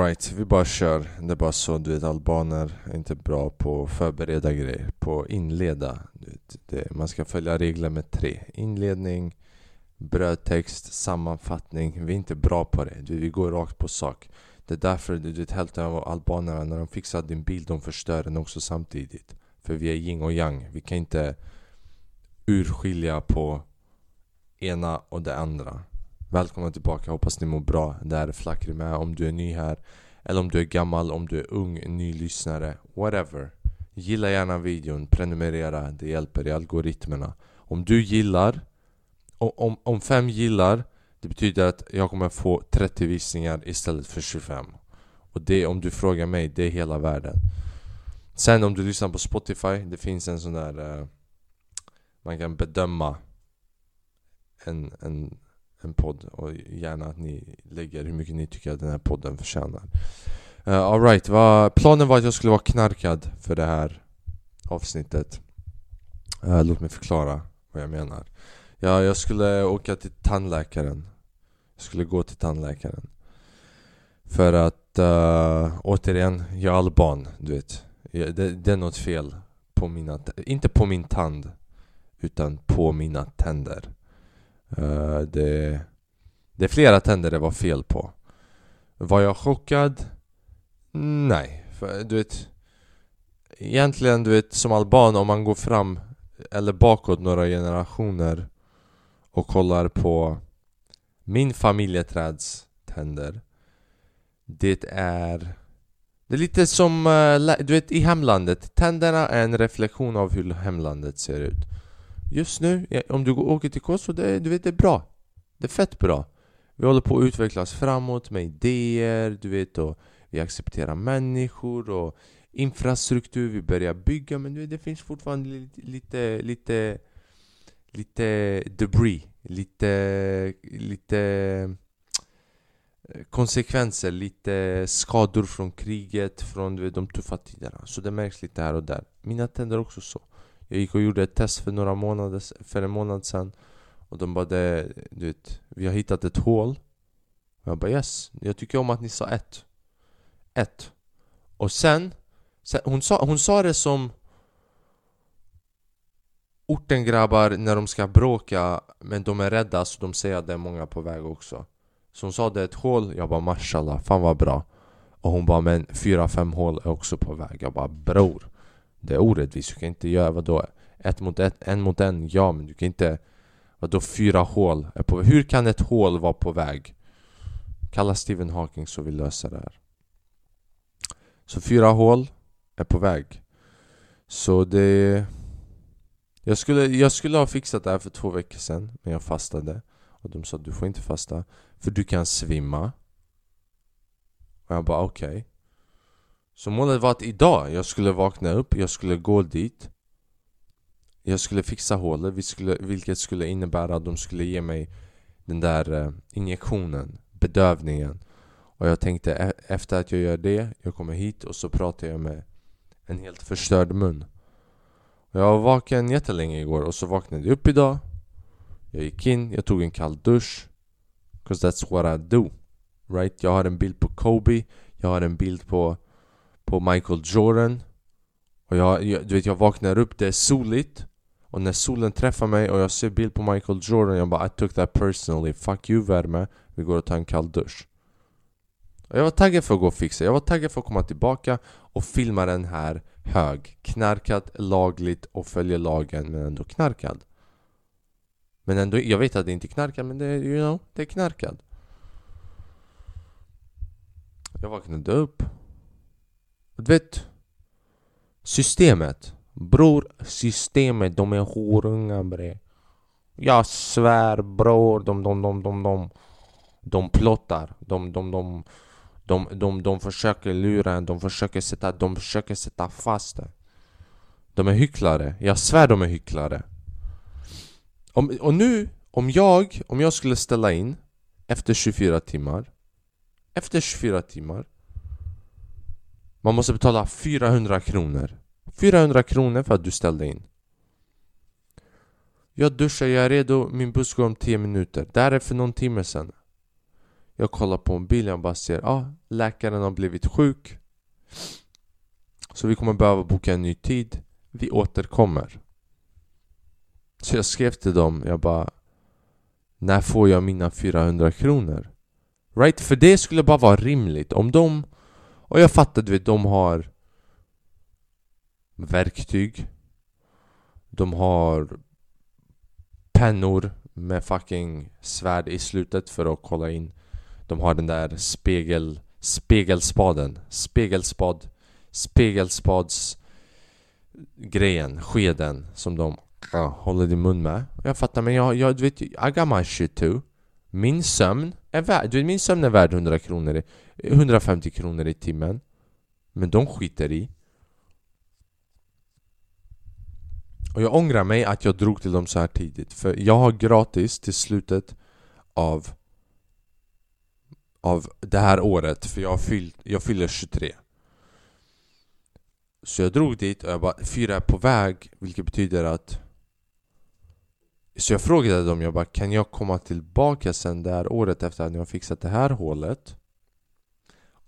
Alright, vi bara kör. Det är bara så, du vet albaner är inte bra på att förbereda grejer, på att inleda. Det, man ska följa regler med tre. Inledning, brödtext, sammanfattning. Vi är inte bra på det. Du, vi går rakt på sak. Det är därför du vet, hälften av albanerna, när de fixar din bil, de förstör den också samtidigt. För vi är yin och yang. Vi kan inte urskilja på ena och det andra. Välkomna tillbaka, hoppas ni mår bra. Det här är Flackry med. Om du är ny här, eller om du är gammal, om du är ung, ny lyssnare, whatever. Gilla gärna videon, prenumerera, det hjälper i algoritmerna. Om du gillar, om, om fem gillar, det betyder att jag kommer få 30 visningar istället för 25. Och det, om du frågar mig, det är hela världen. Sen om du lyssnar på Spotify, det finns en sån där... Uh, man kan bedöma en, en en podd och gärna att ni lägger hur mycket ni tycker att den här podden förtjänar. Uh, Alright, planen var att jag skulle vara knarkad för det här avsnittet. Uh, låt mig förklara vad jag menar. Ja, jag skulle åka till tandläkaren. Jag skulle gå till tandläkaren. För att, uh, återigen, jag är alban, du vet. Det, det är något fel på mina, inte på min tand, utan på mina tänder. Uh, det, det är flera tänder det var fel på. Var jag chockad? Nej. För, du vet, egentligen, du vet, som alban om man går fram eller bakåt några generationer och kollar på min familjeträds tänder. Det är... Det är lite som, eh, du vet, i hemlandet. Tänderna är en reflektion av hur hemlandet ser ut. Just nu, om du åker till Kosovo, det, du vet, det är bra. Det är fett bra. Vi håller på att utvecklas framåt med idéer, du vet, och vi accepterar människor och infrastruktur, vi börjar bygga, men du vet, det finns fortfarande lite, lite, lite, lite debris, lite, lite eh, konsekvenser, lite skador från kriget, från du vet, de tuffa tiderna. Så det märks lite här och där. Mina tänder också så. Jag gick och gjorde ett test för några månader, för en månad sedan. Och de bara det, du vet, vi har hittat ett hål. Jag bara yes, jag tycker om att ni sa ett. Ett. Och sen, sen hon, sa, hon sa det som Ortengrabbar när de ska bråka men de är rädda så de säger att det är många på väg också. Så hon sa det är ett hål, jag bara mashallah, fan vad bra. Och hon bara men fyra, fem hål är också på väg. Jag bara bror det är orättvist, du kan inte göra vadå? Ett mot ett, en mot en, ja men du kan inte Vadå fyra hål? Är på, hur kan ett hål vara på väg? Kalla Stephen Hawking så vi löser det här Så fyra hål är på väg Så det... Jag skulle, jag skulle ha fixat det här för två veckor sedan Men jag fastade Och de sa du får inte fasta För du kan svimma Och jag bara okej okay. Så målet var att idag, jag skulle vakna upp, jag skulle gå dit. Jag skulle fixa hålet, vilket skulle innebära att de skulle ge mig den där eh, injektionen, bedövningen. Och jag tänkte efter att jag gör det, jag kommer hit och så pratar jag med en helt förstörd mun. Och Jag var vaken jättelänge igår och så vaknade jag upp idag. Jag gick in, jag tog en kall dusch. Cause that's what I do Right? Jag har en bild på Kobe Jag har en bild på på Michael Jordan. Och jag, jag, du vet jag vaknar upp, det är soligt. Och när solen träffar mig och jag ser bild på Michael Jordan Jag bara I took that personally, fuck you värme. Vi går och tar en kall dusch. Och Jag var taggad för att gå och fixa, jag var taggad för att komma tillbaka och filma den här hög. Knarkad, lagligt och följer lagen men ändå knarkad. Men ändå, jag vet att det inte är knarkad men det är, you know, det är knarkad. Jag vaknade upp du vet Systemet. Bror, systemet, de är horungar bre. Jag svär bror, de, de, de, de, de. De plottar, de, de, de de, de, de försöker lura en, de försöker sätta, de försöker sätta fast det. De är hycklare, jag svär de är hycklare. Om, Och nu, om jag, om jag skulle ställa in Efter 24 timmar Efter 24 timmar man måste betala 400 kronor 400 kronor för att du ställde in Jag duschar, jag är redo, min buss går om 10 minuter Det här är för någon timme sedan Jag kollar på mobilen och bara ser, ja, ah, läkaren har blivit sjuk. Så vi kommer behöva boka en ny tid. Vi återkommer. Så jag skrev till dem, jag bara När får jag mina 400 kronor? Right? För det skulle bara vara rimligt om de och jag fattar du vet, de har Verktyg De har Pennor med fucking svärd i slutet för att kolla in De har den där spegel Spegelspaden Spegelspad Spegelspads grejen, skeden som de ah, håller din mun med. Jag fattar men jag, jag du vet, I got my shit too. Min sömn är värd, du min sömn är värd 100 kronor, 150 kronor i timmen. Men de skiter i. Och jag ångrar mig att jag drog till dem så här tidigt. För jag har gratis till slutet av av det här året, för jag, fyll, jag fyller 23 Så jag drog dit och jag bara, fyra är på väg Vilket betyder att så jag frågade dem, jag bara kan jag komma tillbaka sen det här året efter att ni har fixat det här hålet?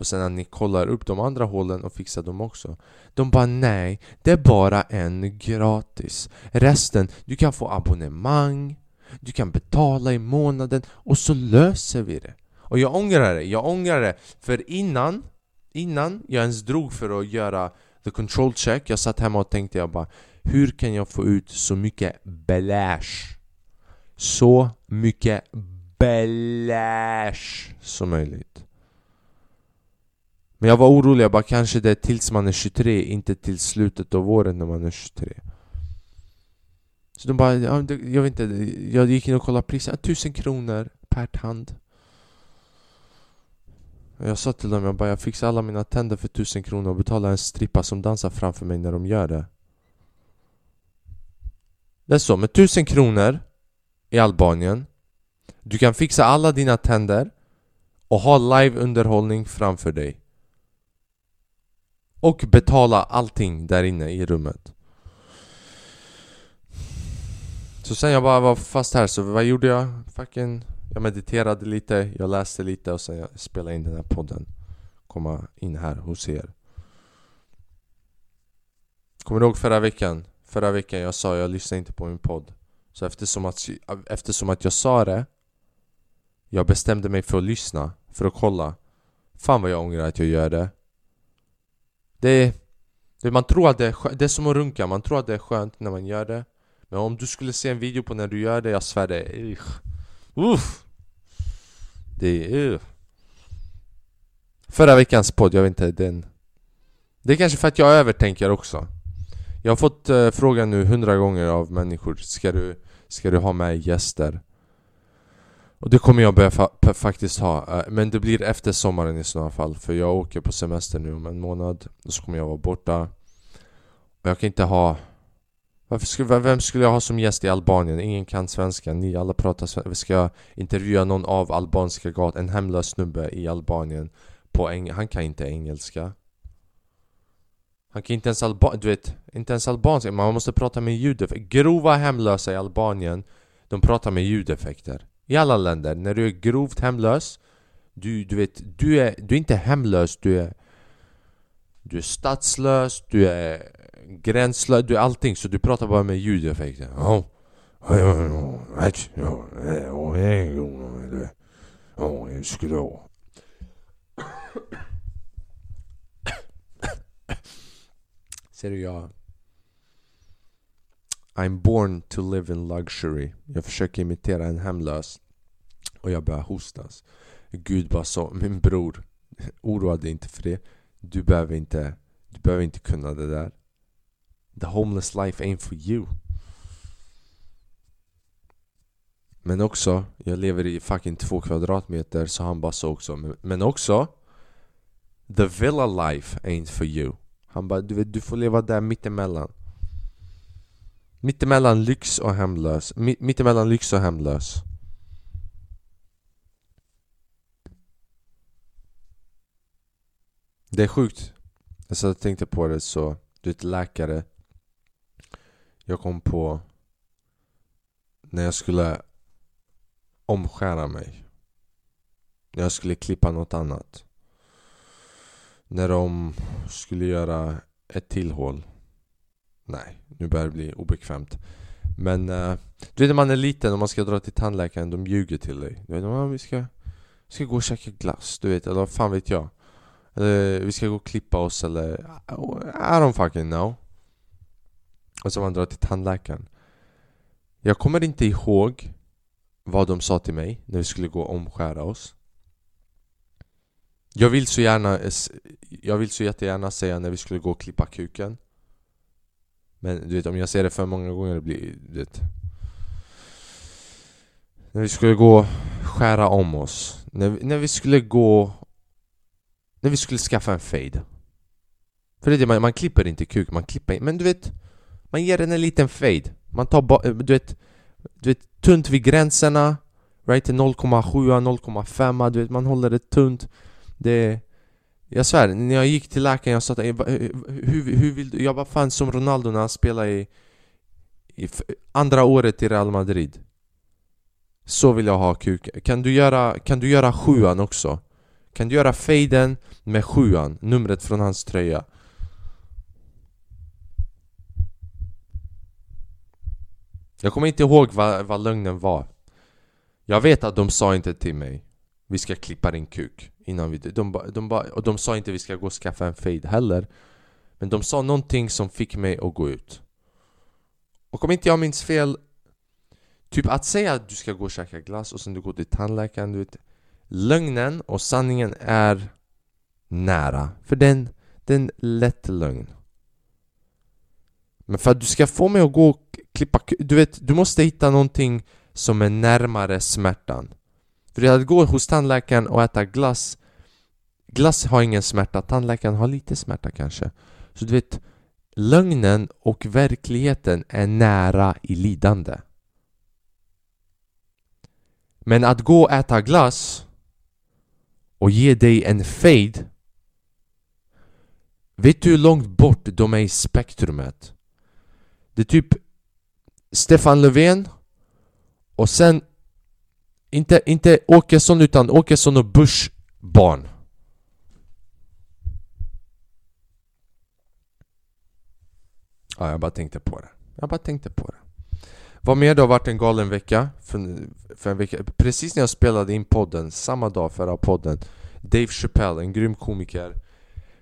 Och sen att ni kollar upp de andra hålen och fixar dem också De bara nej, det är bara en gratis Resten, du kan få abonnemang Du kan betala i månaden och så löser vi det Och jag ångrar det, jag ångrar det För innan Innan jag ens drog för att göra the control check Jag satt hemma och tänkte jag bara Hur kan jag få ut så mycket bläsch? Så mycket bläsch som möjligt. Men jag var orolig, jag bara kanske det är tills man är 23, inte till slutet av året när man är 23. Så de bara, jag vet inte, jag gick in och kollade priset, 1000 kronor per tand. Jag sa till dem, jag bara, jag fixar alla mina tänder för 1000 kronor och betalar en strippa som dansar framför mig när de gör det. Det är så, med 1000 kronor i Albanien. Du kan fixa alla dina tänder och ha live-underhållning framför dig. Och betala allting där inne i rummet. Så sen jag bara var fast här, så vad gjorde jag? Fucking, jag mediterade lite, jag läste lite och sen jag spelade in den här podden. Komma in här hos er. Kommer du ihåg förra veckan? Förra veckan jag sa jag lyssnar inte på min podd så eftersom att, eftersom att jag sa det Jag bestämde mig för att lyssna, för att kolla Fan vad jag ångrar att jag gör det. Det det, man tror att det är, skönt, det är som att runka, man tror att det är skönt när man gör det. Men om du skulle se en video på när du gör det, jag svär det är Uff. Det är Förra veckans podd, jag vet inte, den Det är kanske för att jag övertänker också. Jag har fått eh, frågan nu hundra gånger av människor Ska du ska du ha med gäster. Och det kommer jag börja fa faktiskt ha, eh, men det blir efter sommaren i sådana fall för jag åker på semester nu om en månad och så kommer jag vara borta. Och jag kan inte ha... Varför skulle, vem skulle jag ha som gäst i Albanien? Ingen kan svenska, ni alla pratar svenska. Ska jag intervjua någon av albanska gat, en hemlös snubbe i Albanien på eng Han kan inte engelska. Han kan inte ens alba du vet, inte ens albanska, man måste prata med ljudeffekter Grova hemlösa i Albanien, de pratar med ljudeffekter I alla länder, när du är grovt hemlös Du, du vet, du är, du är inte hemlös, du är Du är statslös. du är gränslös, du är allting så du pratar bara med ljudeffekter oh. Ser du, jag... I'm born to live in luxury. Jag försöker imitera en hemlös. Och jag börjar hostas. Gud bara sa, min bror, oroa dig inte för det. Du behöver inte, du behöver inte kunna det där. The homeless life ain't for you. Men också, jag lever i fucking två kvadratmeter så han bara sa också Men också The villa life ain't for you han bara, du vet, du får leva där mittemellan. Mittemellan lyx och hemlös. Mittemellan lyx och hemlös. Det är sjukt. Alltså, jag satt och tänkte på det så Du vet läkare. Jag kom på När jag skulle Omskära mig. När jag skulle klippa något annat. När de skulle göra ett till hål. Nej, nu börjar det bli obekvämt. Men uh, du vet när man är liten och man ska dra till tandläkaren, de ljuger till dig. Du vet, oh, vi ska, vi ska gå och käka glass, du vet, eller vad fan vet jag. Eller vi ska gå och klippa oss eller... I don't fucking know. Och så man drar till tandläkaren. Jag kommer inte ihåg vad de sa till mig när vi skulle gå och omskära oss. Jag vill så gärna, jag vill så jättegärna säga när vi skulle gå och klippa kuken. Men du vet om jag säger det för många gånger det blir du vet. När vi skulle gå och skära om oss. När vi, när vi skulle gå... När vi skulle skaffa en fade. För det är det, man, man klipper inte kuk, man klipper Men du vet... Man ger den en liten fade. Man tar ba, eh, du vet... Du vet, tunt vid gränserna. Right? 0,7, 0,5. Du vet, man håller det tunt. Det... Jag svär, när jag gick till läkaren jag sa att eh, eh, hur, hur vill du? Jag bara fan som Ronaldo när han spelade i, i andra året i Real Madrid Så vill jag ha kuken Kan du göra, kan du göra sjuan också? Kan du göra faden med sjuan, numret från hans tröja? Jag kommer inte ihåg vad, vad lögnen var Jag vet att de sa inte till mig vi ska klippa din kuk Innan vi, de, de, de, och de sa inte vi ska gå och skaffa en fade heller. Men de sa någonting som fick mig att gå ut. Och om inte jag minns fel Typ att säga att du ska gå och käka glass och sen du går till tandläkaren du vet, Lögnen och sanningen är nära. För den, den lätt lögn. Men för att du ska få mig att gå och klippa Du vet, du måste hitta någonting som är närmare smärtan för att gå hos tandläkaren och äta glass Glass har ingen smärta, tandläkaren har lite smärta kanske Så du vet Lögnen och verkligheten är nära i lidande Men att gå och äta glass och ge dig en fade Vet du hur långt bort de är i spektrumet? Det är typ Stefan Löfven och sen inte, inte Åkesson utan Åkesson och Bush barn. Ja, jag bara tänkte på det. Jag bara tänkte på det. Vad mer? Det har varit en galen vecka? För, för en vecka Precis när jag spelade in podden, samma dag förra podden Dave Chappelle, en grym komiker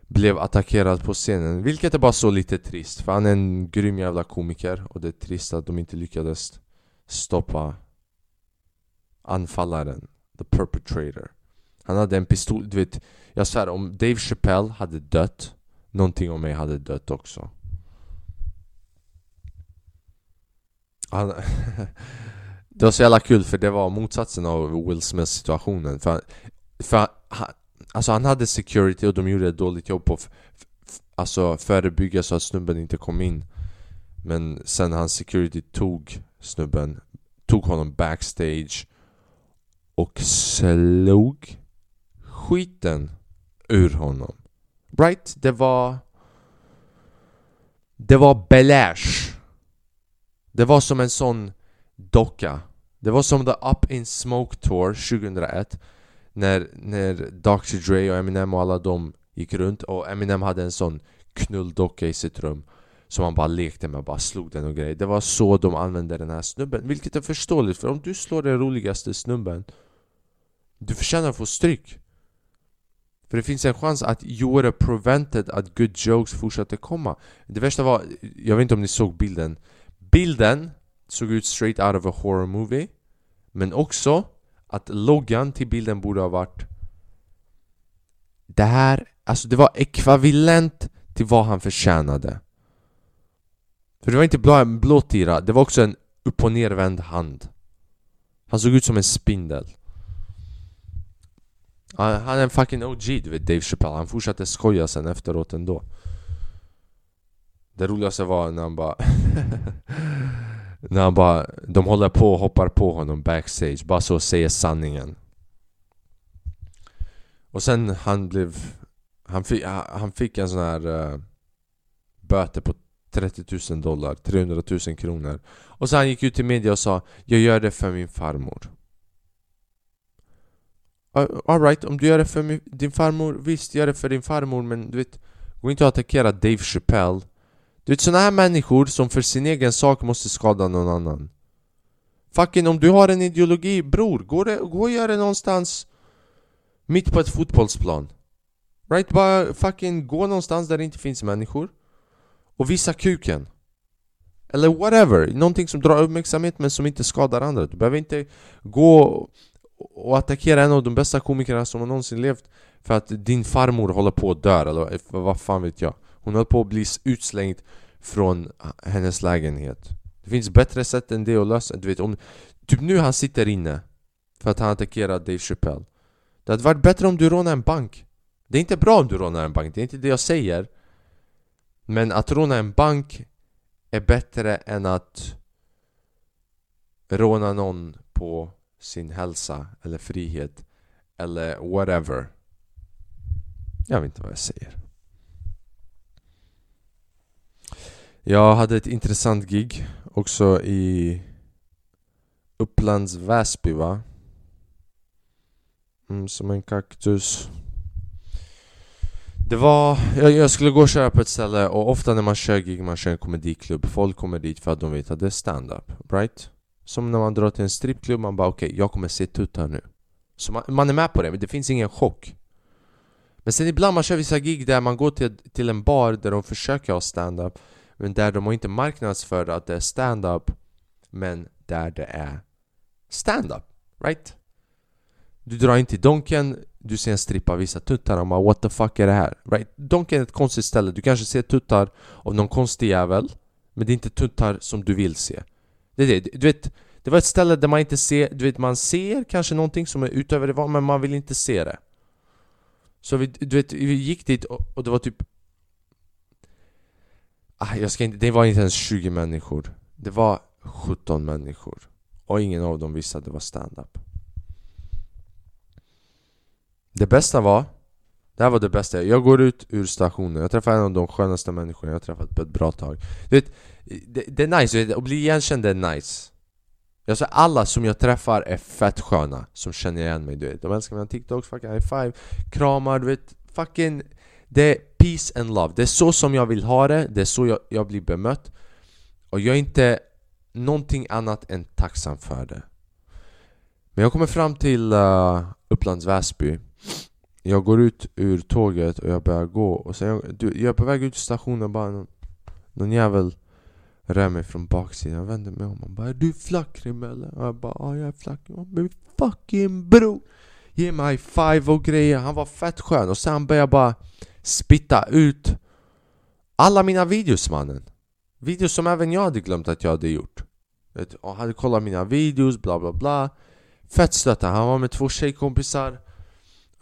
Blev attackerad på scenen. Vilket är bara så lite trist För han är en grym jävla komiker Och det är trist att de inte lyckades stoppa anfallaren, the perpetrator. Han hade en pistol, du vet Jag svär, om Dave Chappelle hade dött Någonting om mig hade dött också. Han, Det var så jävla kul för det var motsatsen av Will Smith situationen För, för han, alltså han hade security och de gjorde ett dåligt jobb på Alltså förebygga så att snubben inte kom in. Men sen hans security tog snubben Tog honom backstage och slog skiten ur honom. Right? Det var... Det var Belash. Det var som en sån docka. Det var som The Up In Smoke Tour 2001 när, när Dr Dre och Eminem och alla de gick runt och Eminem hade en sån knulldocka i sitt rum som han bara lekte med, bara slog den och grejer Det var så de använde den här snubben, vilket är förståeligt för om du slår den roligaste snubben du förtjänar att få stryk. För det finns en chans att you were prevented att good jokes fortsatte komma. Det värsta var, jag vet inte om ni såg bilden. Bilden såg ut straight out of a horror movie. Men också att loggan till bilden borde ha varit Det här, alltså det var ekvivalent till vad han förtjänade. För det var inte blå, blåtira, det var också en upp och nervänd hand. Han såg ut som en spindel. Han, han är en fucking OG du vet Dave Chappelle, han fortsatte skoja sen efteråt ändå. Det roligaste var när han bara När han bara, de håller på och hoppar på honom backstage, bara så säger sanningen. Och sen han blev Han fick, han fick en sån här uh, Böter på 30 000 dollar, 300 000 kronor. Och sen han gick ut till media och sa Jag gör det för min farmor. Alright, om du gör det för din farmor, visst gör det för din farmor men du vet Gå inte och attackera Dave Chappelle. Du vet såna här människor som för sin egen sak måste skada någon annan. Fucking om du har en ideologi, bror, gå, det, gå och gör det någonstans Mitt på ett fotbollsplan. Right? Bara fucking gå någonstans där det inte finns människor Och visa kuken. Eller whatever, någonting som drar uppmärksamhet men som inte skadar andra. Du behöver inte gå och attackera en av de bästa komikerna som har någonsin levt För att din farmor håller på att dö eller vad fan vet jag. Hon håller på att bli utslängd från hennes lägenhet. Det finns bättre sätt än det att lösa Du vet om Typ nu han sitter inne För att han attackerar Dave Chappelle. Det hade varit bättre om du rånade en bank. Det är inte bra om du rånar en bank, det är inte det jag säger. Men att råna en bank är bättre än att råna någon på sin hälsa eller frihet eller whatever. Jag vet inte vad jag säger. Jag hade ett intressant gig också i Upplands Väsby va? Mm, som en kaktus. Det var, jag, jag, skulle gå och köra på ett ställe och ofta när man kör gig, man kör en komediklubb Folk kommer dit för att de vet att det är stand-up, right? Som när man drar till en strippklubb, man bara okej, okay, jag kommer se tuttar nu Så man, man, är med på det, men det finns ingen chock Men sen ibland man kör vissa gig där man går till, till en bar där de försöker ha stand-up Men där de har inte marknadsför att det är stand-up Men där det är stand-up, right? Du drar in till Donken, du ser en strippa visa tuttar och bara what the fuck är det här? Right? Donken är ett konstigt ställe, du kanske ser tuttar av någon konstig jävel Men det är inte tuttar som du vill se det är det, du vet Det var ett ställe där man inte ser, du vet man ser kanske någonting som är utöver det vanliga men man vill inte se det. Så vi, du vet, vi gick dit och, och det var typ ah, jag ska inte, Det var inte ens 20 människor. Det var 17 människor. Och ingen av dem visste att det var stand-up. Det bästa var det här var det bästa, jag går ut ur stationen, jag träffar en av de skönaste människorna jag träffat på ett bra tag. Du vet, det, det är nice, att bli igenkänd är nice. Jag säger alla som jag träffar är fett sköna, som känner igen mig. Du vet De älskar mina TikToks, fucking high five, kramar, du vet Fucking Det är peace and love, det är så som jag vill ha det, det är så jag, jag blir bemött. Och jag är inte någonting annat än tacksam för det. Men jag kommer fram till uh, Upplands Väsby. Jag går ut ur tåget och jag börjar gå och sen jag, du, jag är på väg ut till stationen och bara någon, någon jävel rör mig från baksidan, jag vänder mig om och bara 'Är du flackrim eller?' Och jag bara 'Ja jag är flackrim' Men fucking bro! Ge mig five och grejer, han var fett skön och sen började jag bara spitta ut alla mina videos mannen. Videos som även jag hade glömt att jag hade gjort. Och hade kollat mina videos, bla bla bla. Fett stötta, han var med två tjejkompisar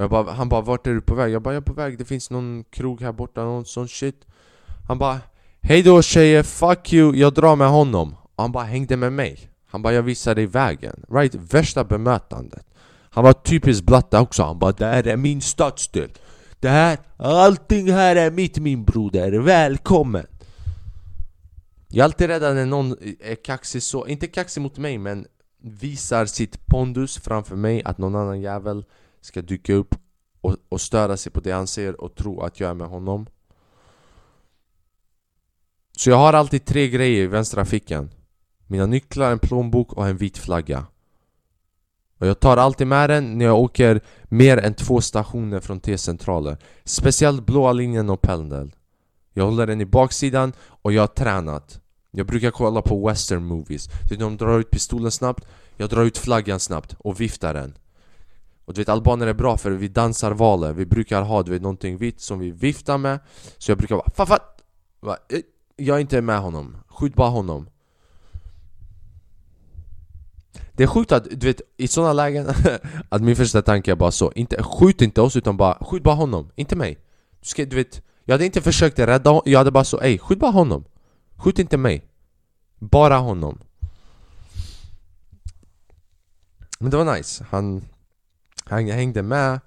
jag bara, Han bara 'Vart är du på väg?' Jag bara 'Jag är på väg, det finns någon krog här borta, någon sån shit' Han bara Hej då tjejer, fuck you, jag drar med honom. Och Han bara hängde med mig. Han bara jag visar dig vägen. Right, värsta bemötandet. Han var typiskt blatta också, han bara det här är min stadsdel. Det här, allting här är mitt min broder, välkommen. Jag är alltid rädd när någon är kaxig så, inte kaxig mot mig men Visar sitt pondus framför mig att någon annan jävel ska dyka upp och, och störa sig på det han ser och tro att jag är med honom. Så jag har alltid tre grejer i vänstra fickan. Mina nycklar, en plånbok och en vit flagga. Och jag tar alltid med den när jag åker mer än två stationer från T-centraler Speciellt blåa linjen och pendel Jag håller den i baksidan och jag har tränat. Jag brukar kolla på western movies. De drar ut pistolen snabbt? Jag drar ut flaggan snabbt och viftar den. Och du vet albaner är bra för vi dansar valet Vi brukar ha du vet någonting vitt som vi viftar med. Så jag brukar bara 'Fafat!' Eh, jag är inte med honom, skjut bara honom. Det är sjukt att, du vet, i sådana lägen Att min första tanke är bara så, inte, skjut inte oss utan bara, skjut bara honom, inte mig. Du, ska, du vet, jag hade inte försökt rädda honom, jag hade bara så, ey, skjut bara honom. Skjut inte mig. Bara honom. Men det var nice, han, han hängde med.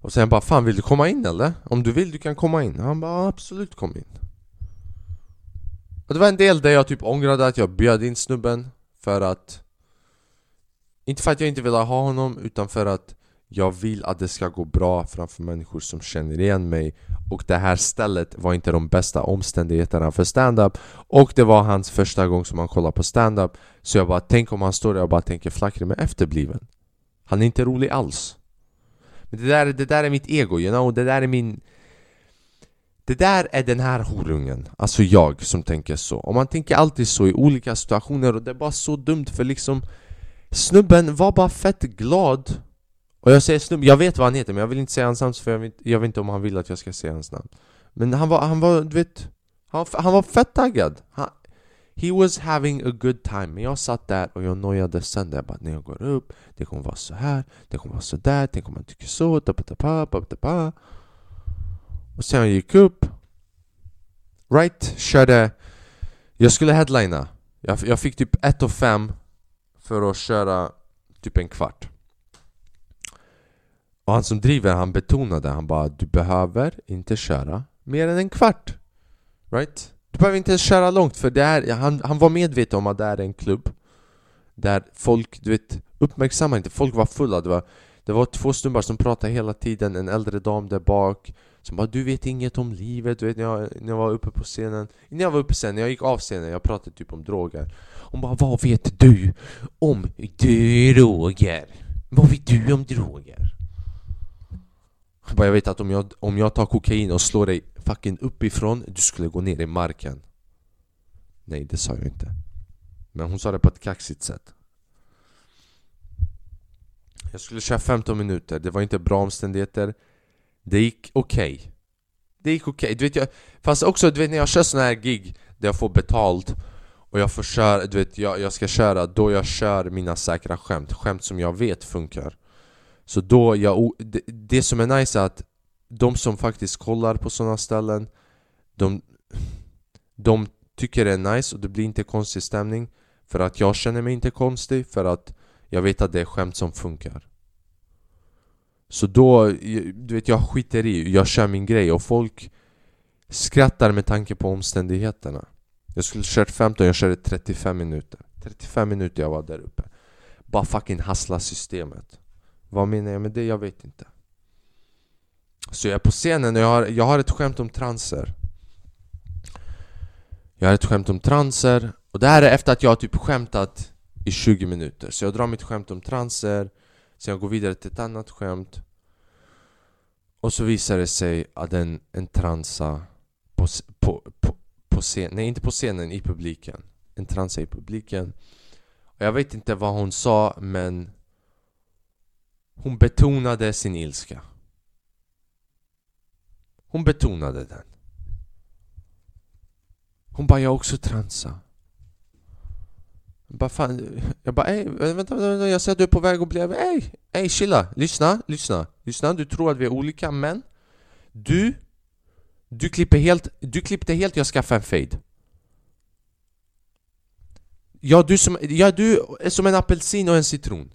Och sen bara, fan vill du komma in eller? Om du vill du kan komma in. Han bara, absolut kom in. Och det var en del där jag typ ångrade att jag bjöd in snubben För att Inte för att jag inte ville ha honom utan för att Jag vill att det ska gå bra framför människor som känner igen mig. Och det här stället var inte de bästa omständigheterna för stand-up. Och det var hans första gång som han kollade på stand-up. Så jag bara, tänk om han står där och bara tänker 'Flackre med efterbliven. Han är inte rolig alls. Men det där, det där är mitt ego, you know? Det där är min... Det där är den här horungen, alltså jag som tänker så. Och man tänker alltid så i olika situationer och det är bara så dumt för liksom Snubben var bara fett glad. Och jag säger snubben, jag vet vad han heter men jag vill inte säga hans namn för jag vet, jag vet inte om han vill att jag ska säga hans namn. Men han var, han var, du vet Han, han var fett taggad. Han, He was having a good time. Men jag satt där och jag nojade sen där bara när jag går upp Det kommer vara så här Det kommer vara så där Tänk om han tycker så Och sen jag gick upp Right, körde Jag skulle headlina. Jag, jag fick typ 1 och 5 För att köra typ en kvart. Och han som driver, han betonade, han bara Du behöver inte köra mer än en kvart. Right? Behöver inte ens köra långt för det här, han, han var medveten om att det är en klubb Där folk, du vet, uppmärksammar inte, folk var fulla. Det var, det var två snubbar som pratade hela tiden, en äldre dam där bak Som bara 'Du vet inget om livet' du vet när jag, när jag var uppe på scenen Innan jag var uppe på scenen, jag gick av scenen, jag pratade typ om droger. Hon bara 'Vad vet du om droger?' Vad vet du om droger? Bara jag vet att om jag, om jag tar kokain och slår dig fucking uppifrån, du skulle gå ner i marken. Nej, det sa jag inte. Men hon sa det på ett kaxigt sätt. Jag skulle köra 15 minuter, det var inte bra omständigheter. Det gick okej. Okay. Det gick okej, okay. du vet jag Fast också, du vet när jag kör såna här gig Där jag får betalt Och jag får köra, du vet jag, jag ska köra Då jag kör mina säkra skämt. Skämt som jag vet funkar så då, jag, det, det som är nice är att de som faktiskt kollar på sådana ställen de, de tycker det är nice och det blir inte konstig stämning För att jag känner mig inte konstig, för att jag vet att det är skämt som funkar. Så då, du vet jag skiter i, jag kör min grej och folk skrattar med tanke på omständigheterna. Jag skulle kört 15, jag körde 35 minuter. 35 minuter jag var där uppe. Bara fucking hassla systemet vad menar jag med det? Jag vet inte. Så jag är på scenen och jag har, jag har ett skämt om transer. Jag har ett skämt om transer Och det här är efter att jag har typ skämtat i 20 minuter. Så jag drar mitt skämt om transer Sen jag går vidare till ett annat skämt Och så visar det sig att en, en transa på, på, på, på scenen, nej inte på scenen, i publiken. En transa i publiken. Och jag vet inte vad hon sa men hon betonade sin ilska. Hon betonade den. Hon bara, jag också transa. Jag bara, fan, jag bara, ey, vänta, vänta, vänta, jag ser att du är på väg att bli, ey, ey, chilla, lyssna, lyssna, lyssna, du tror att vi är olika, men du, du klipper helt, du klippte helt, jag skaffade en fade. Ja, du, som, ja, du är som en apelsin och en citron.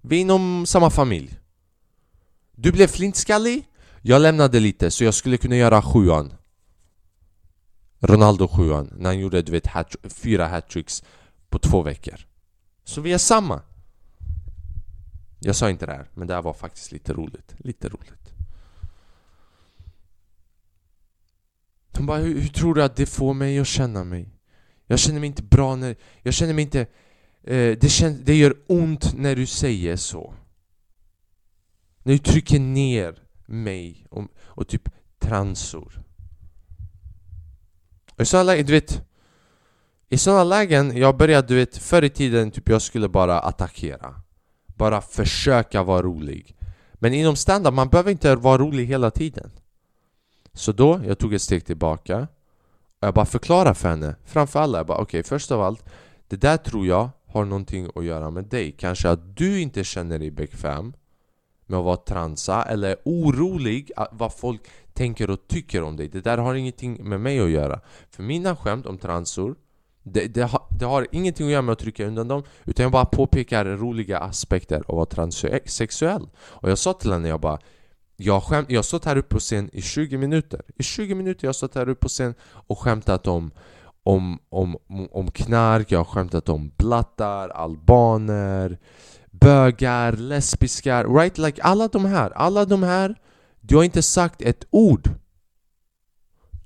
Vi är inom samma familj. Du blev flintskallig Jag lämnade lite så jag skulle kunna göra sjuan. Ronaldo sjuan när han gjorde du vet hat fyra hattricks på två veckor. Så vi är samma. Jag sa inte det här, men det här var faktiskt lite roligt Lite roligt. De bara, hur, hur tror du att det får mig att känna mig? Jag känner mig inte bra när... Jag känner mig inte Eh, det, känns, det gör ont när du säger så. När du trycker ner mig och, och typ transor. I sådana lägen, du vet I sådana lägen, jag började du vet förr i tiden typ jag skulle bara attackera Bara försöka vara rolig Men inom standard, man behöver inte vara rolig hela tiden Så då, jag tog ett steg tillbaka Och jag bara förklarade för henne Framför alla, jag bara okej okay, först av allt Det där tror jag har någonting att göra med dig. Kanske att du inte känner dig bekväm med att vara transa eller orolig vad folk tänker och tycker om dig. Det där har ingenting med mig att göra. För mina skämt om transor det, det, har, det har ingenting att göra med att trycka undan dem Utan jag bara påpekar roliga aspekter av att vara transsexuell. Och jag sa till henne, jag bara jag, skämt, jag har stått här uppe på scen i 20 minuter. I 20 minuter jag har stått här uppe på scen och skämtat om om, om, om knark, jag har skämtat om blattar, albaner bögar, lesbiska, right? Like alla de här, alla de här Du har inte sagt ett ord.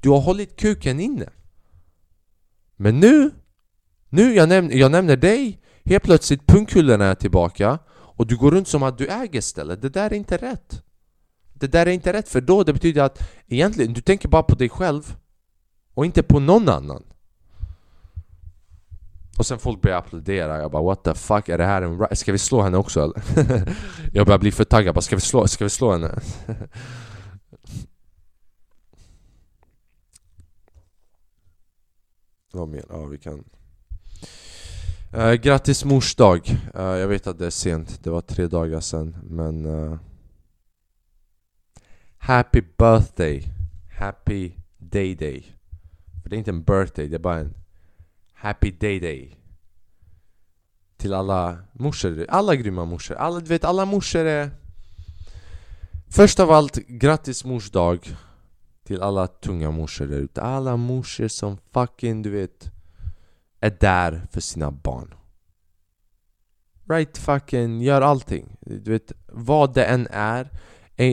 Du har hållit kuken inne. Men nu Nu, jag, näm jag nämner dig. Helt plötsligt pungkulorna är tillbaka Och du går runt som att du äger stället. Det där är inte rätt. Det där är inte rätt för då det betyder att Egentligen, du tänker bara på dig själv Och inte på någon annan och sen folk börjar applådera, jag bara what the fuck, är det här en Ska vi slå henne också eller? jag börjar bli för taggad, bara ska vi slå, ska vi slå henne? Vad mer? Ja vi kan uh, Grattis mors dag! Uh, eh, jag vet att det är sent, det var tre dagar sen men uh, Happy birthday! Happy day day! För det är inte en birthday, det är bara en Happy Day Day. Till alla morsor, alla grymma morsor, alla, du vet alla morsor är Först av allt, grattis mors dag Till alla tunga morsor där ute, alla morsor som fucking du vet Är där för sina barn. Right fucking, gör allting. Du vet, vad det än är.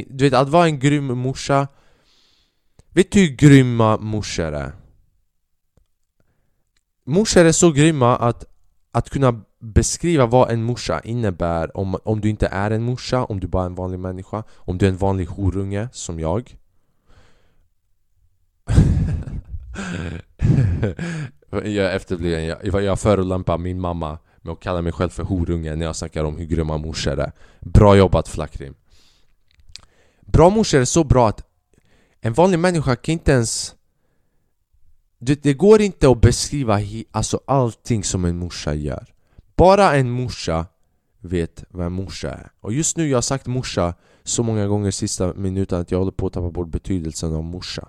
Du vet, att vara en grym morsa Vet du hur grymma morsor är? Morsor är så grymma att, att kunna beskriva vad en morsa innebär om, om du inte är en morsa, om du bara är en vanlig människa Om du är en vanlig horunge som jag. Jag efterbliven, jag, jag förolämpar min mamma med att kalla mig själv för horunge när jag snackar om hur grymma morsor är. Bra jobbat Flackrim Bra morsor är så bra att en vanlig människa kan inte ens det, det går inte att beskriva he, alltså allting som en morsa gör. Bara en morsa vet vad en morsa är. Och just nu jag har sagt morsa så många gånger sista minuten att jag håller på att tappa bort betydelsen av morsa.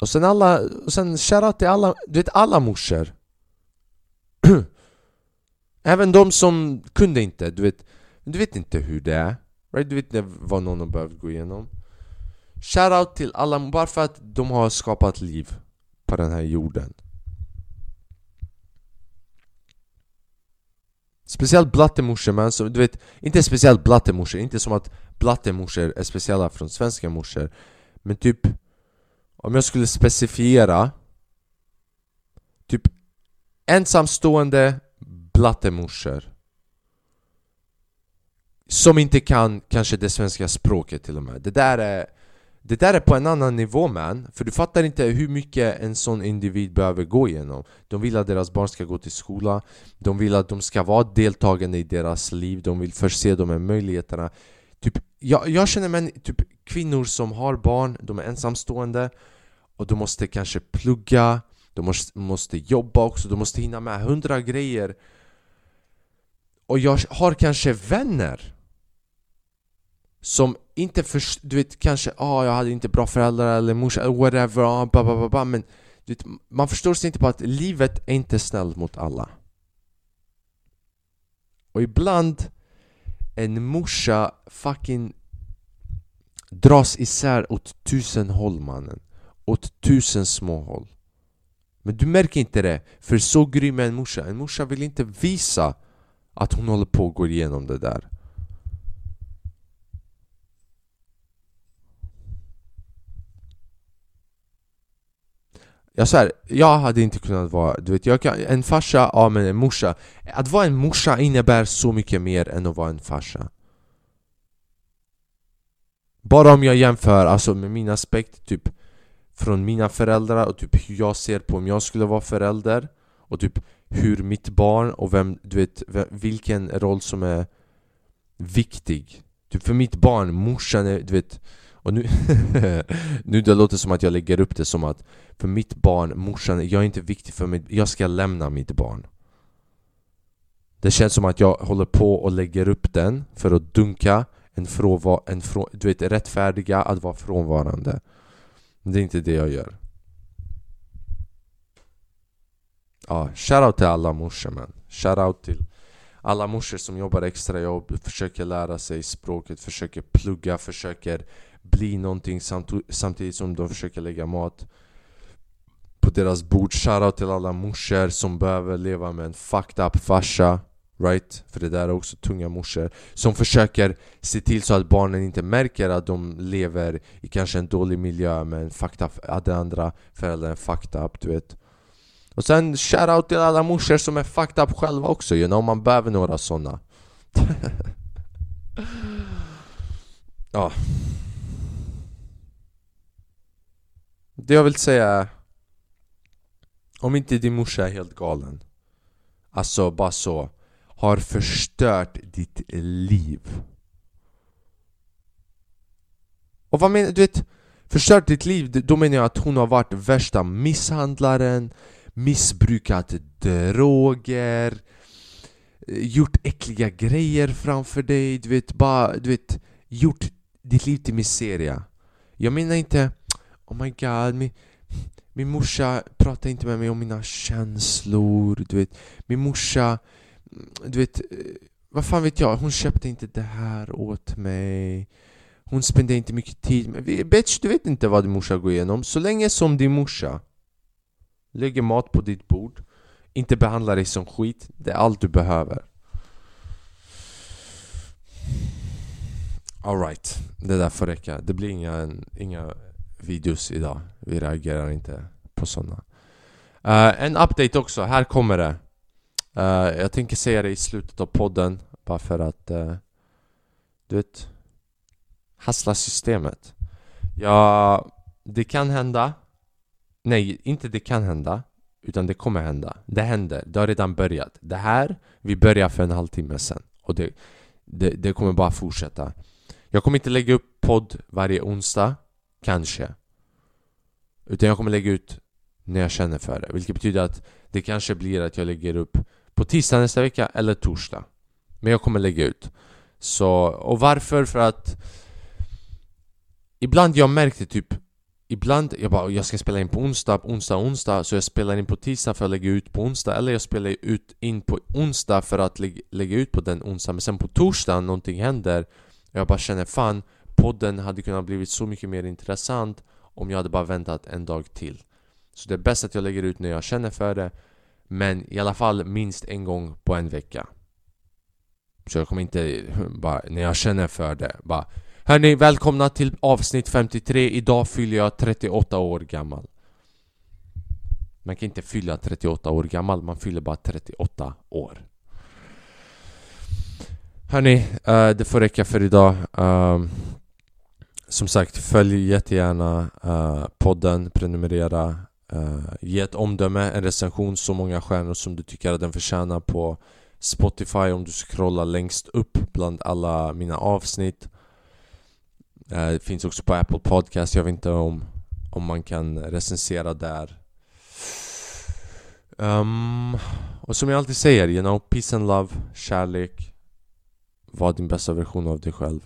Och sen alla, och sen shoutout till alla, du vet alla morsor. Även de som kunde inte, du vet Du vet inte hur det är. Right? Du vet inte vad någon har behövt gå igenom. Shoutout till alla, bara för att de har skapat liv på den här jorden. Speciellt blattemorsor men så, du vet, inte speciellt blattemorsor, inte som att blattemorsor är speciella från svenska morsor Men typ, om jag skulle specifiera Typ ensamstående blattemorsor Som inte kan kanske det svenska språket till och med. Det där är det där är på en annan nivå man, för du fattar inte hur mycket en sån individ behöver gå igenom. De vill att deras barn ska gå till skola. De vill att de ska vara deltagande i deras liv. De vill förse dem med möjligheterna. Typ, jag, jag känner män, typ kvinnor som har barn, de är ensamstående. Och de måste kanske plugga. De måste, måste jobba också, de måste hinna med hundra grejer. Och jag har kanske vänner som inte först, du vet kanske ah, jag hade inte bra föräldrar eller morsa eller whatever, ah, blah, blah, blah, men du vet, man förstår sig inte på att livet är inte snällt mot alla. Och ibland en morsa fucking dras isär åt tusen håll mannen. Åt tusen små håll. Men du märker inte det, för så grym är en morsa. En morsa vill inte visa att hon håller på att gå igenom det där. Jag svär, jag hade inte kunnat vara, du vet, jag kan, en farsa, ja men en morsa. Att vara en morsa innebär så mycket mer än att vara en farsa. Bara om jag jämför, alltså med min aspekt, typ Från mina föräldrar och typ hur jag ser på om jag skulle vara förälder Och typ hur mitt barn och vem, du vet, vilken roll som är viktig. Typ för mitt barn, morsan är, du vet och nu, nu det låter som att jag lägger upp det som att För mitt barn, morsan, jag är inte viktig för mig Jag ska lämna mitt barn. Det känns som att jag håller på och lägger upp den för att dunka en frånva en frå Du vet, rättfärdiga att vara frånvarande. Men det är inte det jag gör. Ja, shoutout till alla morsor man. Shoutout till alla morsor som jobbar extra. Jobb, försöker lära sig språket, försöker plugga, försöker bli någonting samtidigt som de försöker lägga mat på deras bord. Shoutout till alla morsor som behöver leva med en fucked up farsa. Right? För det där är också tunga morsor Som försöker se till så att barnen inte märker att de lever i kanske en dålig miljö med en fucked up, att den andra föräldern är fucked up, du vet Och sen shoutout till alla morsor som är fucked up själva också, you know, man behöver några sådana Ja Det jag vill säga är Om inte din morsa är helt galen Alltså bara så har förstört ditt liv. Och vad menar du? vet, förstört ditt liv, då menar jag att hon har varit värsta misshandlaren, missbrukat droger, eh, gjort äckliga grejer framför dig, du vet, bara, du vet, gjort ditt liv till miseria. Jag menar inte Oh my god, min, min morsa pratar inte med mig om mina känslor, du vet Min morsa du vet, eh, vad fan vet jag? Hon köpte inte det här åt mig. Hon spenderade inte mycket tid med Bitch, du vet inte vad din morsa går igenom. Så länge som din morsa lägger mat på ditt bord, inte behandlar dig som skit, det är allt du behöver. Alright, det där får räcka. Det blir inga, inga videos idag. Vi reagerar inte på sådana. Uh, eh, en update också, här kommer det. Uh, jag tänker säga det i slutet av podden bara för att uh, Du vet Hassla systemet. Ja, det kan hända. Nej, inte det kan hända Utan det kommer hända. Det händer, det har redan börjat. Det här, vi började för en halvtimme sen. Och det, det, det kommer bara fortsätta. Jag kommer inte lägga upp podd varje onsdag. Kanske Utan jag kommer lägga ut när jag känner för det Vilket betyder att det kanske blir att jag lägger upp på tisdag nästa vecka eller torsdag. Men jag kommer lägga ut. Så, och varför? För att Ibland jag märkte typ Ibland, jag bara jag ska spela in på onsdag, onsdag, onsdag Så jag spelar in på tisdag för att lägga ut på onsdag Eller jag spelar ut in på onsdag för att lägga, lägga ut på den onsdag Men sen på torsdag någonting händer jag bara känner fan Podden hade kunnat blivit så mycket mer intressant Om jag hade bara väntat en dag till Så det är bäst att jag lägger ut när jag känner för det men i alla fall minst en gång på en vecka. Så jag kommer inte bara, när jag känner för det, bara Hörni, välkomna till avsnitt 53. Idag fyller jag 38 år gammal. Man kan inte fylla 38 år gammal, man fyller bara 38 år. Hörni, eh, det får räcka för idag. Ehm, som sagt, följ jättegärna uh, podden, prenumerera Uh, ge ett omdöme, en recension, så många stjärnor som du tycker att den förtjänar på Spotify om du scrollar längst upp bland alla mina avsnitt. Uh, Det finns också på Apple Podcast, jag vet inte om, om man kan recensera där. Um, Och som jag alltid säger, you know, peace and love, kärlek. Var din bästa version av dig själv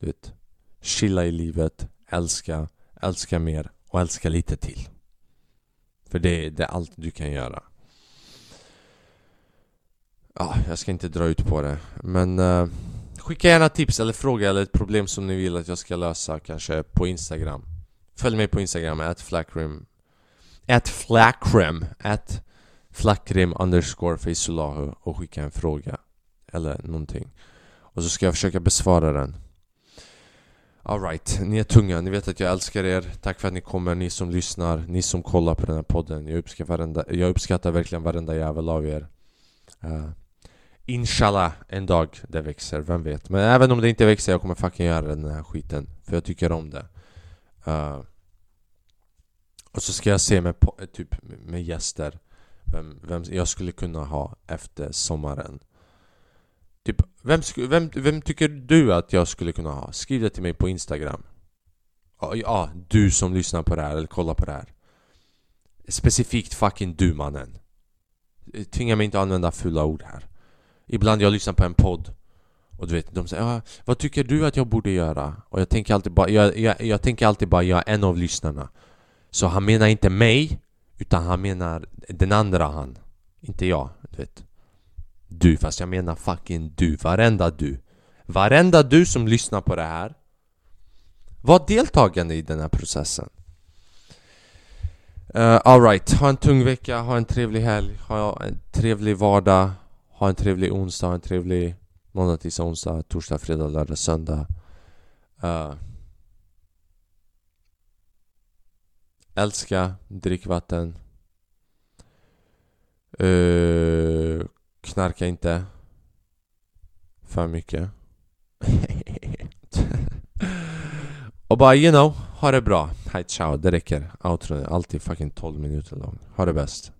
Du vet, chilla i livet, älska, älska mer och älska lite till. För det, det är allt du kan göra. Ja, jag ska inte dra ut på det. Men uh, Skicka gärna tips eller fråga eller ett problem som ni vill att jag ska lösa kanske på Instagram. Följ mig på Instagram, at flakrim At flakrim At flakrim underscore facelahu och skicka en fråga Eller någonting. Och så ska jag försöka besvara den. Alright, ni är tunga, ni vet att jag älskar er. Tack för att ni kommer, ni som lyssnar, ni som kollar på den här podden. Jag uppskattar, varenda, jag uppskattar verkligen varenda jävel av er. Uh, Inshallah, en dag det växer, vem vet? Men även om det inte växer, jag kommer fucking göra den här skiten För jag tycker om det. Uh, Och så ska jag se med, typ, med gäster vem, vem jag skulle kunna ha efter sommaren. Typ, vem, vem, vem tycker du att jag skulle kunna ha? Skriv det till mig på Instagram. Ja, ja du som lyssnar på det här eller kollar på det här. Specifikt fucking du mannen. Eh, tvinga mig inte att använda fula ord här. Ibland jag lyssnar på en podd och du vet, de säger ah, Vad tycker du att jag borde göra? Och jag tänker alltid bara, jag, jag, jag tänker alltid bara, jag är en av lyssnarna. Så han menar inte mig Utan han menar den andra han. Inte jag, du vet du, fast jag menar fucking du, varenda du. Varenda du som lyssnar på det här Var deltagande i den här processen. Uh, Alright, ha en tung vecka, ha en trevlig helg, ha en trevlig vardag Ha en trevlig onsdag, ha en trevlig måndag, tisdag, onsdag, torsdag, fredag, lördag, söndag. Uh, Älska, drick vatten. Uh, Knarka inte För mycket Och bara you know, ha det bra. Hej ciao, det räcker. Outro. är alltid fucking 12 minuter lång. Ha det bäst.